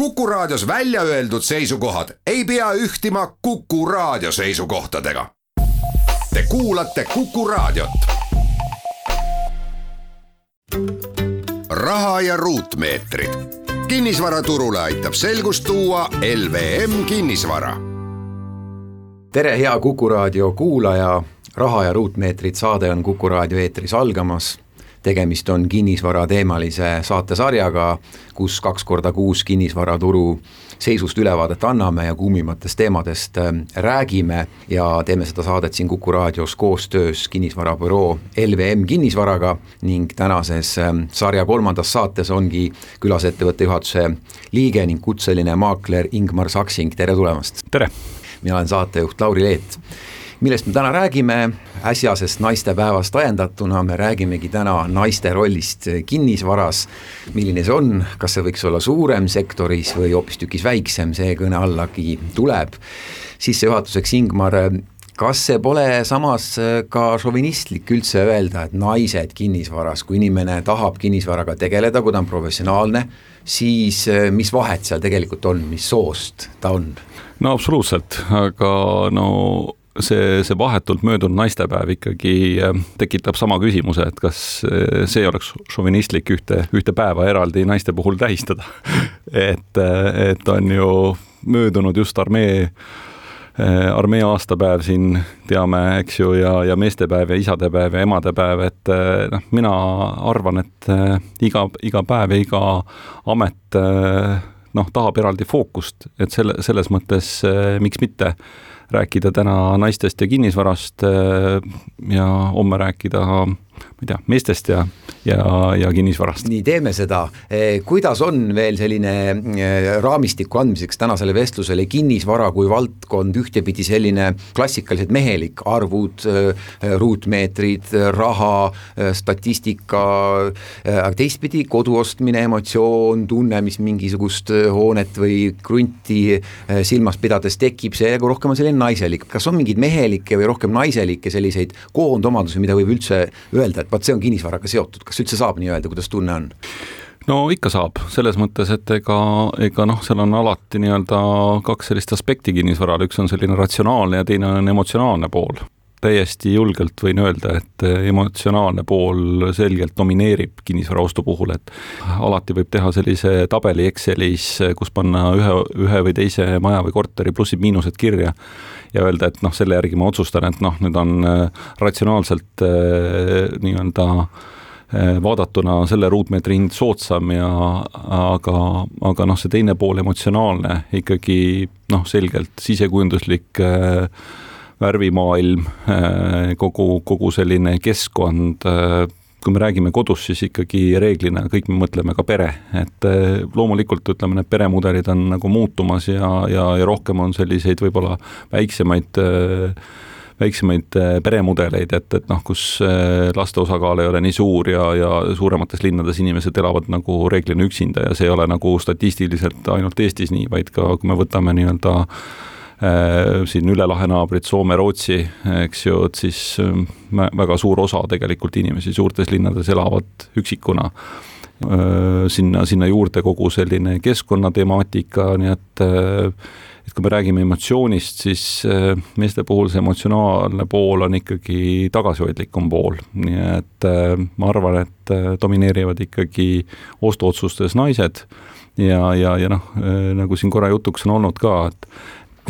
Kuku Raadios välja öeldud seisukohad ei pea ühtima Kuku Raadio seisukohtadega. Te kuulate Kuku Raadiot. raha ja ruutmeetrid. kinnisvaraturule aitab selgust tuua LVM kinnisvara. tere, hea Kuku Raadio kuulaja, Raha ja ruutmeetrid saade on Kuku Raadio eetris algamas tegemist on kinnisvarateemalise saatesarjaga, kus kaks korda kuus kinnisvaraturu seisust ülevaadet anname ja kuumimatest teemadest äh, räägime ja teeme seda saadet siin Kuku raadios koostöös kinnisvarabüroo LVM Kinnisvaraga ning tänases äh, sarja kolmandas saates ongi külas ettevõtte juhatuse liige ning kutseline maakler Ingmar Saksing, tere tulemast! tere! mina olen saatejuht Lauri Leet millest me täna räägime, äsjasest naistepäevast ajendatuna me räägimegi täna naiste rollist kinnisvaras. milline see on, kas see võiks olla suurem sektoris või hoopistükkis väiksem, see kõne allagi tuleb. sissejuhatuseks, Ingmar, kas see pole samas ka šovinistlik üldse öelda, et naised kinnisvaras, kui inimene tahab kinnisvaraga tegeleda, kui ta on professionaalne, siis mis vahet seal tegelikult on, mis soost ta on? no absoluutselt, aga no see, see vahetult möödunud naistepäev ikkagi äh, tekitab sama küsimuse, et kas äh, see oleks šovinistlik ühte, ühte päeva eraldi naiste puhul tähistada. Et, äh, et on ju möödunud just armee armee aastapäev siin teame, eks ju, ja, ja meestepäev ja isadepäev ja emadepäev, et noh, mina arvan, et iga, iga päev ja iga amet noh, tahab eraldi fookust, et selle, selles mõttes miks mitte rääkida täna naistest ja kinnisvarast äh, ja homme rääkida ma ei tea, meestest ja, ja, ja kinnisvarast. nii, teeme seda. Eh, kuidas on veel selline eh, raamistiku andmiseks tänasele vestlusele kinnisvara kui valdkond ühtepidi selline klassikaliselt mehelik, arvud, eh, ruutmeetrid, raha, statistika, aga teistpidi kodu ostmine, emotsioon, tunne, mis mingisugust hoonet või krunti silmas pidades tekib, see rohkem on selline naiselik. kas on mingeid mehelikke või rohkem naiselikke selliseid koondomadusi, mida võib üldse öelda, öelda, et vot see on kinnisvaraga seotud, kas üldse saab nii öelda, kuidas tunne on? no ikka saab, selles mõttes, et ega, ega noh, seal on alati nii-öelda kaks sellist aspekti kinnisvaral, üks on selline ratsionaalne ja teine on emotsionaalne pool täiesti julgelt võin öelda, et emotsionaalne pool selgelt domineerib kinnisvara ostu puhul, et alati võib teha sellise tabeli Excelis, kus panna ühe, ühe või teise maja või korteri plussid-miinused kirja ja öelda, et noh, selle järgi ma otsustan, et noh, nüüd on äh, ratsionaalselt äh, nii-öelda äh, vaadatuna selle ruutmeetri hind soodsam ja aga, aga noh, see teine pool, emotsionaalne ikkagi noh, selgelt sisekujunduslik värvimaailm, kogu, kogu selline keskkond kui me räägime kodust, siis ikkagi reeglina kõik me mõtleme ka pere, et eh, loomulikult ütleme, need peremudelid on nagu muutumas ja, ja, ja rohkem on selliseid võib-olla väiksemaid väiksemaid peremudeleid, et, et noh, kus laste osakaal ei ole nii suur ja, ja suuremates linnades inimesed elavad nagu reeglina üksinda ja see ei ole nagu statistiliselt ainult Eestis nii, vaid ka kui me võtame nii-öelda Äh, siin üle lahe naabrid Soome, Rootsi, eks ju, et siis äh, väga suur osa tegelikult inimesi suurtes linnades elavad üksikuna. Äh, sinna, sinna juurde kogu selline keskkonnatemaatika, nii et et kui me räägime emotsioonist, siis meeste puhul see emotsionaalne pool on ikkagi tagasihoidlikum pool, nii et ma arvan, et domineerivad ikkagi ostuotsustes naised ja, ja, ja noh, nagu siin korra jutuks on olnud ka, et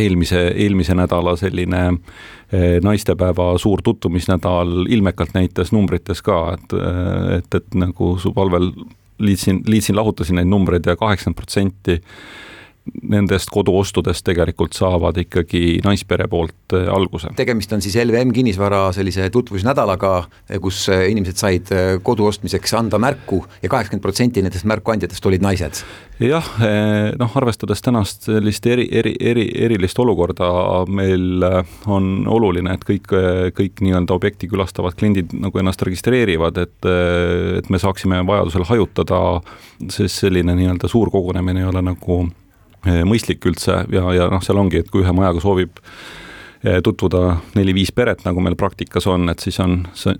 eelmise, eelmise nädala selline eh, naistepäeva suur tutvumisnädal ilmekalt näitas numbrites ka, et, eh, et, et nagu su palvel liitsin, liitsin, lahutasin neid numbreid ja kaheksakümmend protsenti nendest koduostudest tegelikult saavad ikkagi naispere poolt äh, alguse. tegemist on siis LVM kinnisvara sellise tutvusnädalaga, kus äh, inimesed said kodu ostmiseks anda märku ja kaheksakümmend protsenti nendest märkuandjatest olid naised. jah, noh, arvestades tänast sellist eri, eri, eri, erilist olukorda, meil on oluline, et kõik, kõik nii-öelda objekti külastavad kliendid nagu ennast registreerivad, et, et me saaksime vajadusel hajutada, sest selline nii-öelda suur kogunemine ei ole nagu Eh, mõistlik üldse ja, ja noh, seal ongi, et kui ühe majaga soovib tutvuda neli-viis peret, nagu meil praktikas on, et siis on,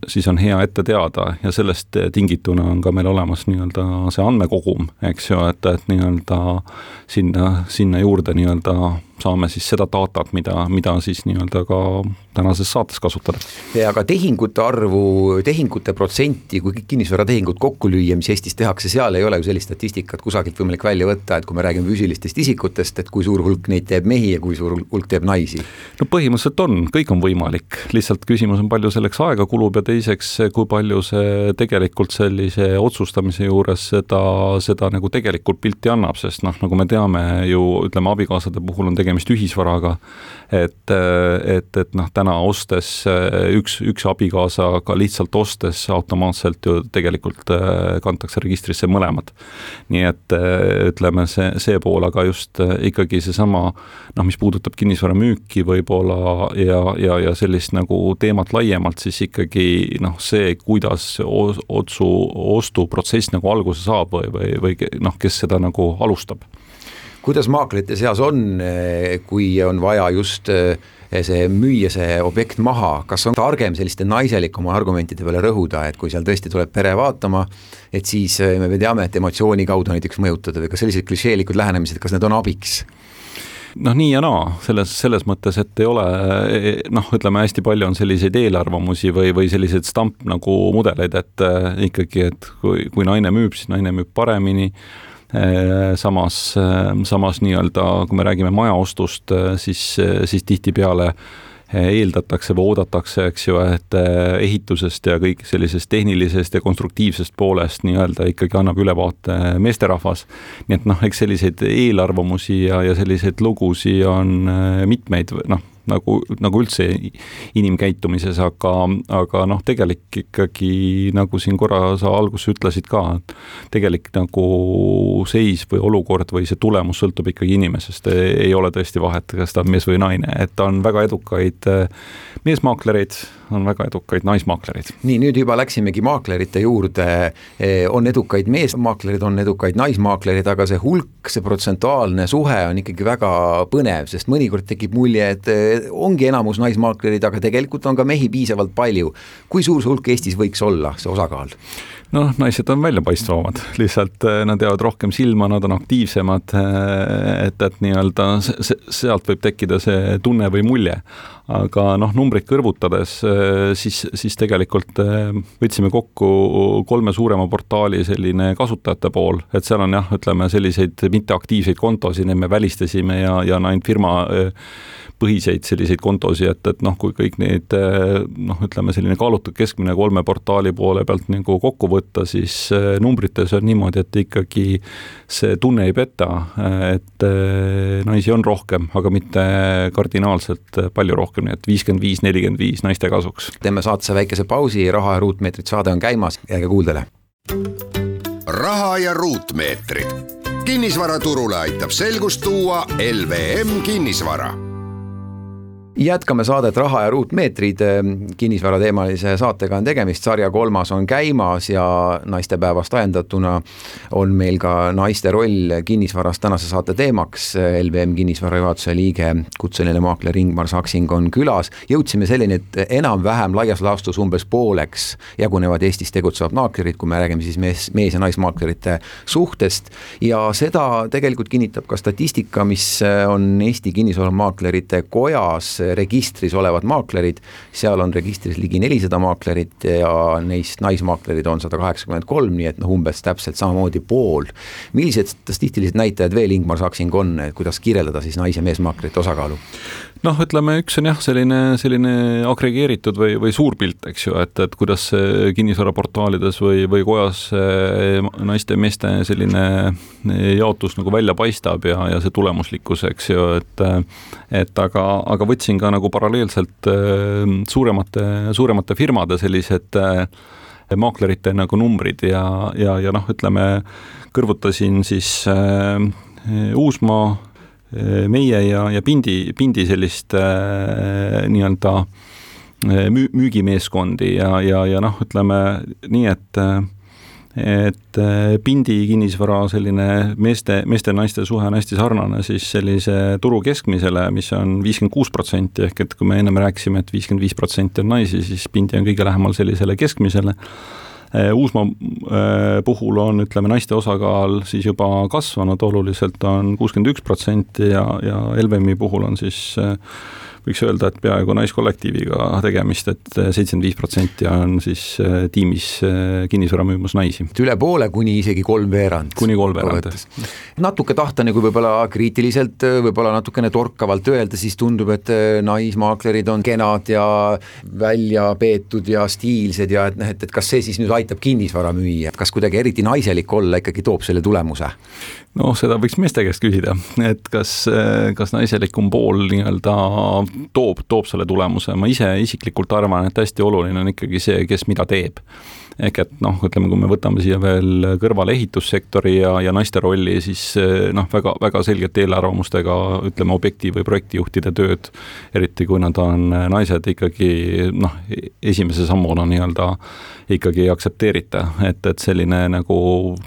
siis on hea ette teada ja sellest tingituna on ka meil olemas nii-öelda see andmekogum, eks ju, et, et nii-öelda sinna, sinna juurde nii-öelda saame siis seda datat, mida, mida siis nii-öelda ka tänases saates kasutada. ja aga tehingute arvu, tehingute protsenti, kui kinnisvaratehingud kokku lüüa, mis Eestis tehakse, seal ei ole ju sellist statistikat kusagilt võimalik välja võtta, et kui me räägime füüsilistest isikutest, et kui suur hulk neid teeb mehi ja kui suur hulk teeb naisi? no põhimõtteliselt on, kõik on võimalik, lihtsalt küsimus on, palju selleks aega kulub ja teiseks, kui palju see tegelikult sellise otsustamise juures seda, seda nagu tegelikult pilti annab, sest noh, nagu me teame ju, ütleme abikaasade puhul on tegemist tegemist ühisvaraga, et, et, et noh, täna ostes üks, üks abikaasa ka lihtsalt ostes automaatselt ju tegelikult äh, kantakse registrisse mõlemad. nii et äh, ütleme, see, see pool, aga just äh, ikkagi seesama noh, mis puudutab kinnisvara müüki võib-olla ja, ja, ja sellist nagu teemat laiemalt, siis ikkagi noh, see, kuidas otsu, ostuprotsess nagu alguse saab või, või, või noh, kes seda nagu alustab kuidas maaklerite seas on, kui on vaja just eh, see müüa see objekt maha, kas on targem selliste naiselikuma argumentide peale rõhuda, et kui seal tõesti tuleb pere vaatama, et siis eh, me teame, et emotsiooni kaudu näiteks mõjutada või kas sellised klišeelikud lähenemised, kas need on abiks? noh, nii ja naa, selles, selles mõttes, et ei ole noh, ütleme hästi palju on selliseid eelarvamusi või, või selliseid stamp nagu mudeleid, et ikkagi, et kui, kui naine müüb, siis naine müüb paremini samas, äh, samas nii-öelda, kui me räägime majaostust, äh, siis, siis tihtipeale eeldatakse või oodatakse, eks ju, et ehitusest ja kõik sellisest tehnilisest ja konstruktiivsest poolest nii-öelda ikkagi annab ülevaate meesterahvas. nii et noh, eks selliseid eelarvamusi ja, ja selliseid lugusid on mitmeid, noh, nagu, nagu üldse inimkäitumises, aga, aga noh, tegelik ikkagi nagu siin korra sa alguses ütlesid ka, et tegelik nagu seis või olukord või see tulemus sõltub ikkagi inimesest, ei ole tõesti vahet, kas ta on mees või naine, et on väga edukaid meesmaaklereid, on väga edukaid naismaaklereid. nii, nüüd juba läksimegi maaklerite juurde, on edukaid meesmaaklerid, on edukaid naismaaklerid, aga see hulk, see protsentuaalne suhe on ikkagi väga põnev, sest mõnikord tekib mulje, et ongi enamus naismaaklerid, aga tegelikult on ka mehi piisavalt palju. kui suur see hulk Eestis võiks olla, see osakaal? noh, naised on väljapaistvamad, lihtsalt äh, nad jäävad rohkem silma, nad on aktiivsemad, äh, et, et nii-öelda sealt võib tekkida see tunne või mulje. aga noh, numbreid kõrvutades äh, siis, siis tegelikult võtsime kokku kolme suurema portaali selline kasutajate pool, et seal on jah, ütleme selliseid mitteaktiivseid kontosid, need me välistasime ja, ja on ainult firma põhiseid selliseid kontosid, et, et noh, kui kõik neid noh, ütleme selline kaalutud keskmine kolme portaali poole pealt nagu kokku võtta, siis eh, numbrites on niimoodi, et ikkagi see tunne ei peta, et eh, naisi on rohkem, aga mitte kardinaalselt palju rohkem, nii et viiskümmend viis, nelikümmend viis naiste kasuks. teeme saatesse väikese pausi, Raha ja ruutmeetrid saade on käimas, jääge kuuldele. raha ja ruutmeetrid kinnisvaraturule aitab selgust tuua LVM kinnisvara jätkame saadet Raha ja ruutmeetrid, kinnisvarateemalise saatega on tegemist, sarja kolmas on käimas ja naistepäevast ajendatuna on meil ka naiste roll kinnisvaras tänase saate teemaks. LVM kinnisvara juhatuse liige, kutseline maakler Ingmar Saksing on külas. jõudsime selleni, et enam-vähem laias laastus umbes pooleks jagunevad Eestis tegutsevad maaklerid, kui me räägime siis mees, mees- ja naismaaklerite suhtest. ja seda tegelikult kinnitab ka statistika, mis on Eesti Kinnisvaramaaklerite Kojas registris olevad maaklerid, seal on registris ligi nelisada maaklerit ja neist naismaaklerid on sada kaheksakümmend kolm, nii et noh, umbes täpselt samamoodi pool. millised statistilised näitajad veel, Ingmar Saksing, on, kuidas kirjeldada siis nais- ja meesmaaklerite osakaalu? noh, ütleme, üks on jah, selline, selline agregeeritud või, või suur pilt, eks ju, et, et kuidas kinnisvaraportaalides või, või kojas naiste ja meeste selline jaotus nagu välja paistab ja, ja see tulemuslikkus, eks ju, et et aga, aga võtsin ka nagu paralleelselt suuremate, suuremate firmade sellised maaklerite nagu numbrid ja, ja, ja noh, ütleme, kõrvutasin siis äh, Uusmaa meie ja, ja Pindi, Pindi sellist äh, nii-öelda äh, müü-, müügimeeskondi ja, ja, ja noh, ütleme nii, et äh, et äh, Pindi kinnisvara selline meeste, meeste-naiste suhe on hästi sarnane siis sellise turu keskmisele, mis on viiskümmend kuus protsenti, ehk et kui me ennem rääkisime, et viiskümmend viis protsenti on naisi, siis Pindi on kõige lähemal sellisele keskmisele. Äh, Uusmaa äh, puhul on, ütleme, naiste osakaal siis juba kasvanud oluliselt, on kuuskümmend üks protsenti ja, ja Elvemi puhul on siis võiks öelda, et peaaegu naiskollektiiviga tegemist et, et seitsekümmend viis protsenti on siis äh, tiimis äh, kinnisvara müümas naisi. üle poole kuni isegi kolmveerand. kuni kolmveerand. natuke tahta nagu võib-olla kriitiliselt, võib-olla natukene torkavalt öelda, siis tundub, et äh, naismaaklerid on kenad ja välja peetud ja stiilsed ja et noh, et, et kas see siis nüüd aitab kinnisvara müüa, kas kuidagi eriti naiselik olla ikkagi toob selle tulemuse? Noh, seda võiks meeste käest küsida, et kas, kas naiselikum pool nii-öelda toob, toob selle tulemuse, ma ise isiklikult arvan, et hästi oluline on ikkagi see, kes mida teeb. Ehk et noh, ütleme, kui me võtame siia veel kõrvale ehitussektori ja, ja naiste rolli, siis noh, väga, väga selgete eelarvamustega ütleme, objekti või projektijuhtide tööd, eriti kui nad on naised, ikkagi noh, esimese sammuna nii-öelda ikkagi ei aktsepteerita, et, et selline nagu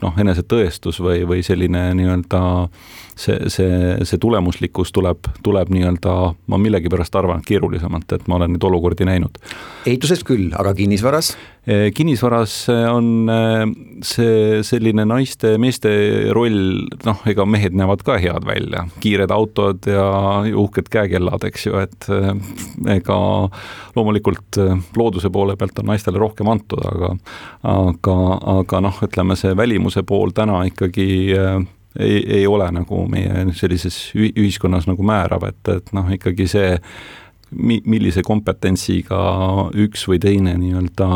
noh, enesetõestus või, või selline nii-öelda see, see, see tulemuslikkus tuleb, tuleb nii-öelda, ma millegipärast arvan, keerulisemalt, et ma olen neid olukordi näinud. ehituses küll, aga kinnisvaras? Eh, kinnisvaras on eh, see selline naiste-meeste roll, noh, ega mehed näevad ka head välja, kiired autod ja uhked käekellad, eks ju, et eh, ega loomulikult looduse poole pealt on naistele rohkem antud, aga aga, aga noh, ütleme see välimuse pool täna ikkagi ei, ei ole nagu meie sellises ühiskonnas nagu määrav, et, et noh, ikkagi see mi-, millise kompetentsiga üks või teine nii-öelda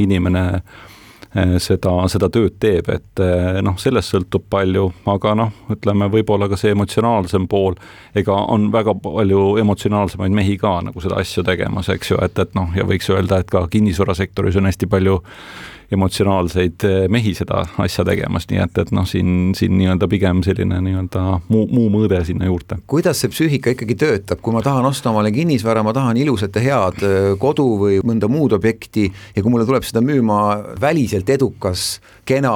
inimene eh, seda, seda tööd teeb, et eh, noh, sellest sõltub palju, aga noh, ütleme võib-olla ka see emotsionaalsem pool, ega on väga palju emotsionaalsemaid mehi ka nagu seda asja tegemas, eks ju, et, et noh, ja võiks öelda, et ka kinnisvarasektoris on hästi palju emotsionaalseid eh, mehi seda asja tegemas, nii et, et noh, siin, siin nii-öelda pigem selline nii-öelda muu, muu mõõde sinna juurde. kuidas see psüühika ikkagi töötab, kui ma tahan osta omale kinnisvara, ma tahan ilusat ja head eh, kodu või mõnda muud objekti ja kui mulle tuleb seda müüma väliselt edukas, kena,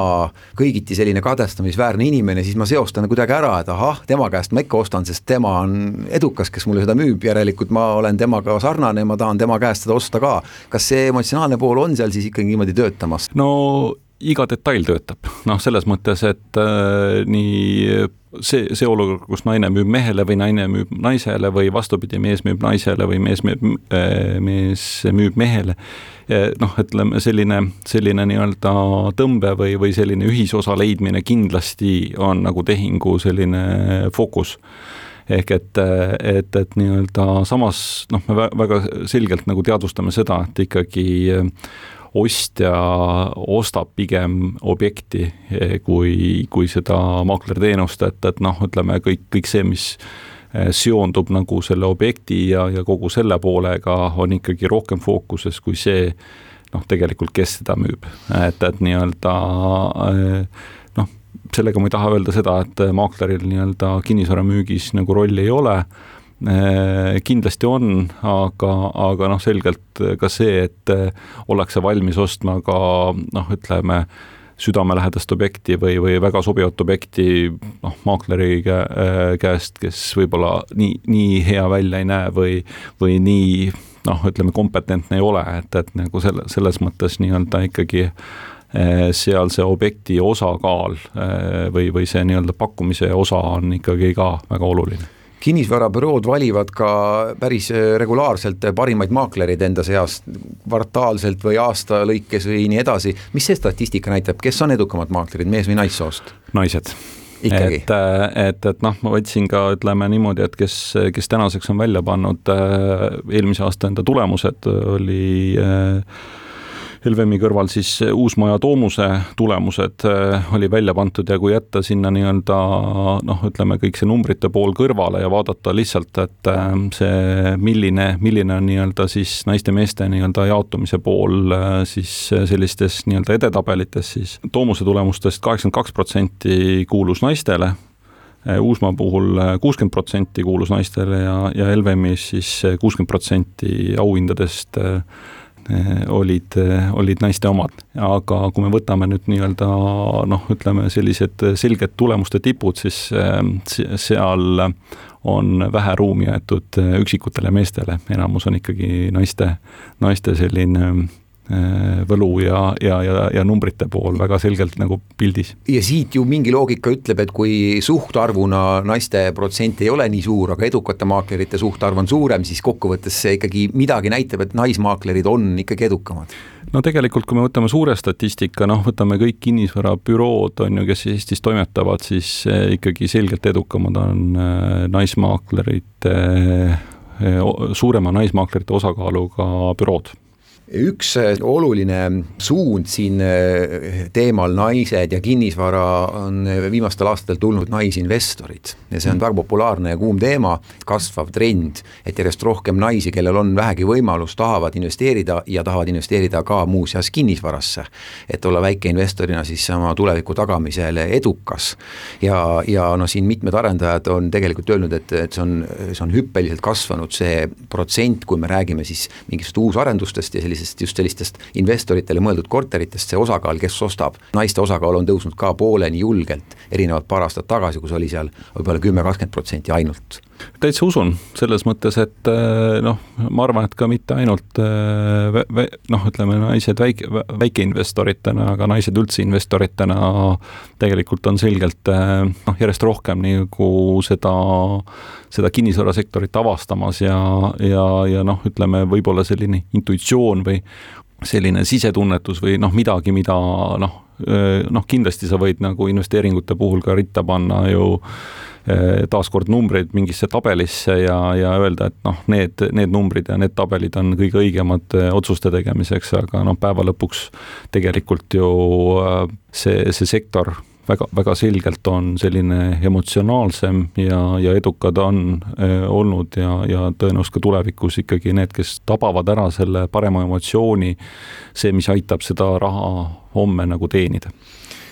kõigiti selline kadestamisväärne inimene, siis ma seostan kuidagi ära, et ahah, tema käest ma ikka ostan, sest tema on edukas, kes mulle seda müüb, järelikult ma olen temaga sarnane ma tahan tema käest seda osta ka. kas see emotsionaalne pool on seal siis ikkagi niimoodi töötamas? no iga detail töötab, noh, selles mõttes, et äh, nii see, see olukord, kus naine müüb mehele või naine müüb naisele või vastupidi, mees müüb naisele või mees müüb äh,, mees müüb mehele eh,. noh, ütleme selline, selline nii-öelda tõmbe või, või selline ühisosa leidmine kindlasti on nagu tehingu selline fookus ehk et, et, et nii-öelda samas noh, me väga selgelt nagu teadvustame seda, et ikkagi ostja ostab pigem objekti eh, kui, kui seda maaklerteenust, et, et noh, ütleme kõik, kõik see, mis eh, seondub nagu selle objekti ja, ja kogu selle poolega, on ikkagi rohkem fookuses kui see, noh, tegelikult, kes seda müüb, et, et nii-öelda eh, noh, sellega ma ei taha öelda seda, et maakleril nii-öelda kinnisvaramüügis nagu rolli ei ole kindlasti on, aga, aga noh, selgelt ka see, et äh, ollakse valmis ostma ka noh, ütleme, südamelähedast objekti või, või väga sobivat objekti noh, maakleri äh, käest, kes võib-olla nii, nii hea välja ei näe või, või nii noh, ütleme kompetentne ei ole, et, et nagu selle, selles mõttes nii-öelda ikkagi seal see objekti osakaal või, või see nii-öelda pakkumise osa on ikkagi ka väga oluline kinnisvarabürood valivad ka päris äh, regulaarselt parimaid maaklereid enda seast, kvartaalselt või aasta lõikes või nii edasi, mis see statistika näitab, kes on edukamad maaklerid, mees või naissoost? naised Ikkagi. et, äh, et, et noh, ma võtsin ka ütleme niimoodi, et kes, kes tänaseks on välja pannud äh, eelmise aasta enda tulemused, oli äh, Helvemi kõrval siis Uusmaja Toomuse tulemused äh, oli välja pandud ja kui jätta sinna nii-öelda noh, ütleme kõik see numbrite pool kõrvale ja vaadata lihtsalt, et äh, see, milline, milline on nii-öelda siis naiste-meeste nii-öelda jaotumise pool siis sellistes nii-öelda edetabelites, siis Toomuse tulemustest kaheksakümmend kaks protsenti kuulus naistele Uusmaa puhul kuuskümmend protsenti kuulus naistele ja, ja LVM-is siis kuuskümmend protsenti auhindadest olid, olid naiste omad. aga kui me võtame nüüd nii-öelda noh, ütleme sellised selged tulemuste tipud, siis seal on vähe ruumi jäetud üksikutele meestele, enamus on ikkagi naiste, naiste selline võlu ja, ja, ja, ja numbrite pool väga selgelt nagu pildis. ja siit ju mingi loogika ütleb, et kui suhtarvuna naiste protsent ei ole nii suur, aga edukate maaklerite suhtarv on suurem, siis kokkuvõttes see ikkagi midagi näitab, et naismaaklerid on ikkagi edukamad no tegelikult, kui me võtame suure statistika, noh, võtame kõik kinnisvarabürood, on ju, kes Eestis toimetavad, siis äh, ikkagi selgelt edukamad on äh, naismaaklerite, suurema naismaaklerite osakaaluga bürood üks äh, oluline suund siin äh, teemal naised ja kinnisvara on äh, viimastel aastatel tulnud naisinvestorid ja see on väga populaarne ja kuum teema, kasvav trend, et järjest rohkem naisi, kellel on vähegi võimalus, tahavad investeerida ja tahavad investeerida ka muuseas kinnisvarasse. et olla väikeinvestorina siis oma tuleviku tagamisel edukas. ja, ja noh, siin mitmed arendajad on tegelikult öelnud, et, et see on, see on hüppeliselt kasvanud, see protsent, kui me räägime siis mingist uusarendustest ja sellisest sellisest, just sellistest investoritele mõeldud korteritest, see osakaal, kes ostab, naiste osakaal on tõusnud ka pooleni julgelt, erinevalt paar aastat tagasi, kus oli seal võib-olla kümme, kakskümmend protsenti ainult täitsa usun, selles mõttes, et eh, noh, ma arvan, et ka mitte ainult eh, noh, ütleme naised väike, väikeinvestoritena, aga naised üldse investoritena tegelikult on selgelt eh, noh, järjest rohkem nagu seda, seda kinnisvarasektorit avastamas ja, ja, ja noh, ütleme võib-olla selline intuitsioon või selline sisetunnetus või noh, midagi, mida noh, noh, kindlasti sa võid nagu investeeringute puhul ka ritta panna ju taaskord numbreid mingisse tabelisse ja, ja öelda, et noh, need, need numbrid ja need tabelid on kõige õigemad eh, otsuste tegemiseks, aga noh, päeva lõpuks tegelikult ju eh, see, see sektor väga, väga selgelt on selline emotsionaalsem ja, ja edukad on äh, olnud ja, ja tõenäoliselt ka tulevikus ikkagi need, kes tabavad ära selle parema emotsiooni, see, mis aitab seda raha homme nagu teenida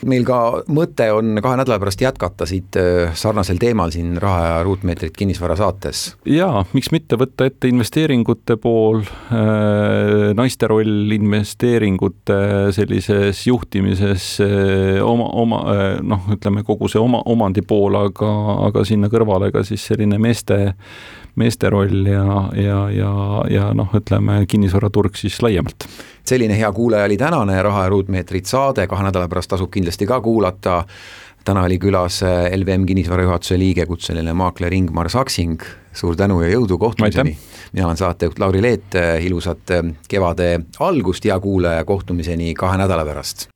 meil ka mõte on kahe nädala pärast jätkata siit äh, sarnasel teemal siin Raha ja ruutmeetrit kinnisvara saates. jaa, miks mitte võtta ette investeeringute pool, äh, naiste roll investeeringute sellises juhtimises, äh, oma, oma noh, ütleme kogu see oma, omandi pool, aga, aga sinna kõrvale ka siis selline meeste meeste roll ja, ja, ja, ja noh, ütleme kinnisvaraturg siis laiemalt. selline hea kuulaja oli tänane Raha ja ruutmeetrit saade, kahe nädala pärast tasub kindlasti ka kuulata. täna oli külas LVM kinnisvara juhatuse liige, kutseline maakler Ingmar Saksing, suur tänu ja jõudu, kohtumiseni! mina olen saatejuht Lauri Leet, ilusat kevade algust, hea kuulaja, kohtumiseni kahe nädala pärast!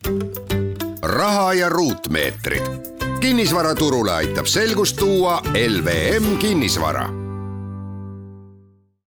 raha ja ruutmeetrid kinnisvaraturule aitab selgust tuua LVM kinnisvara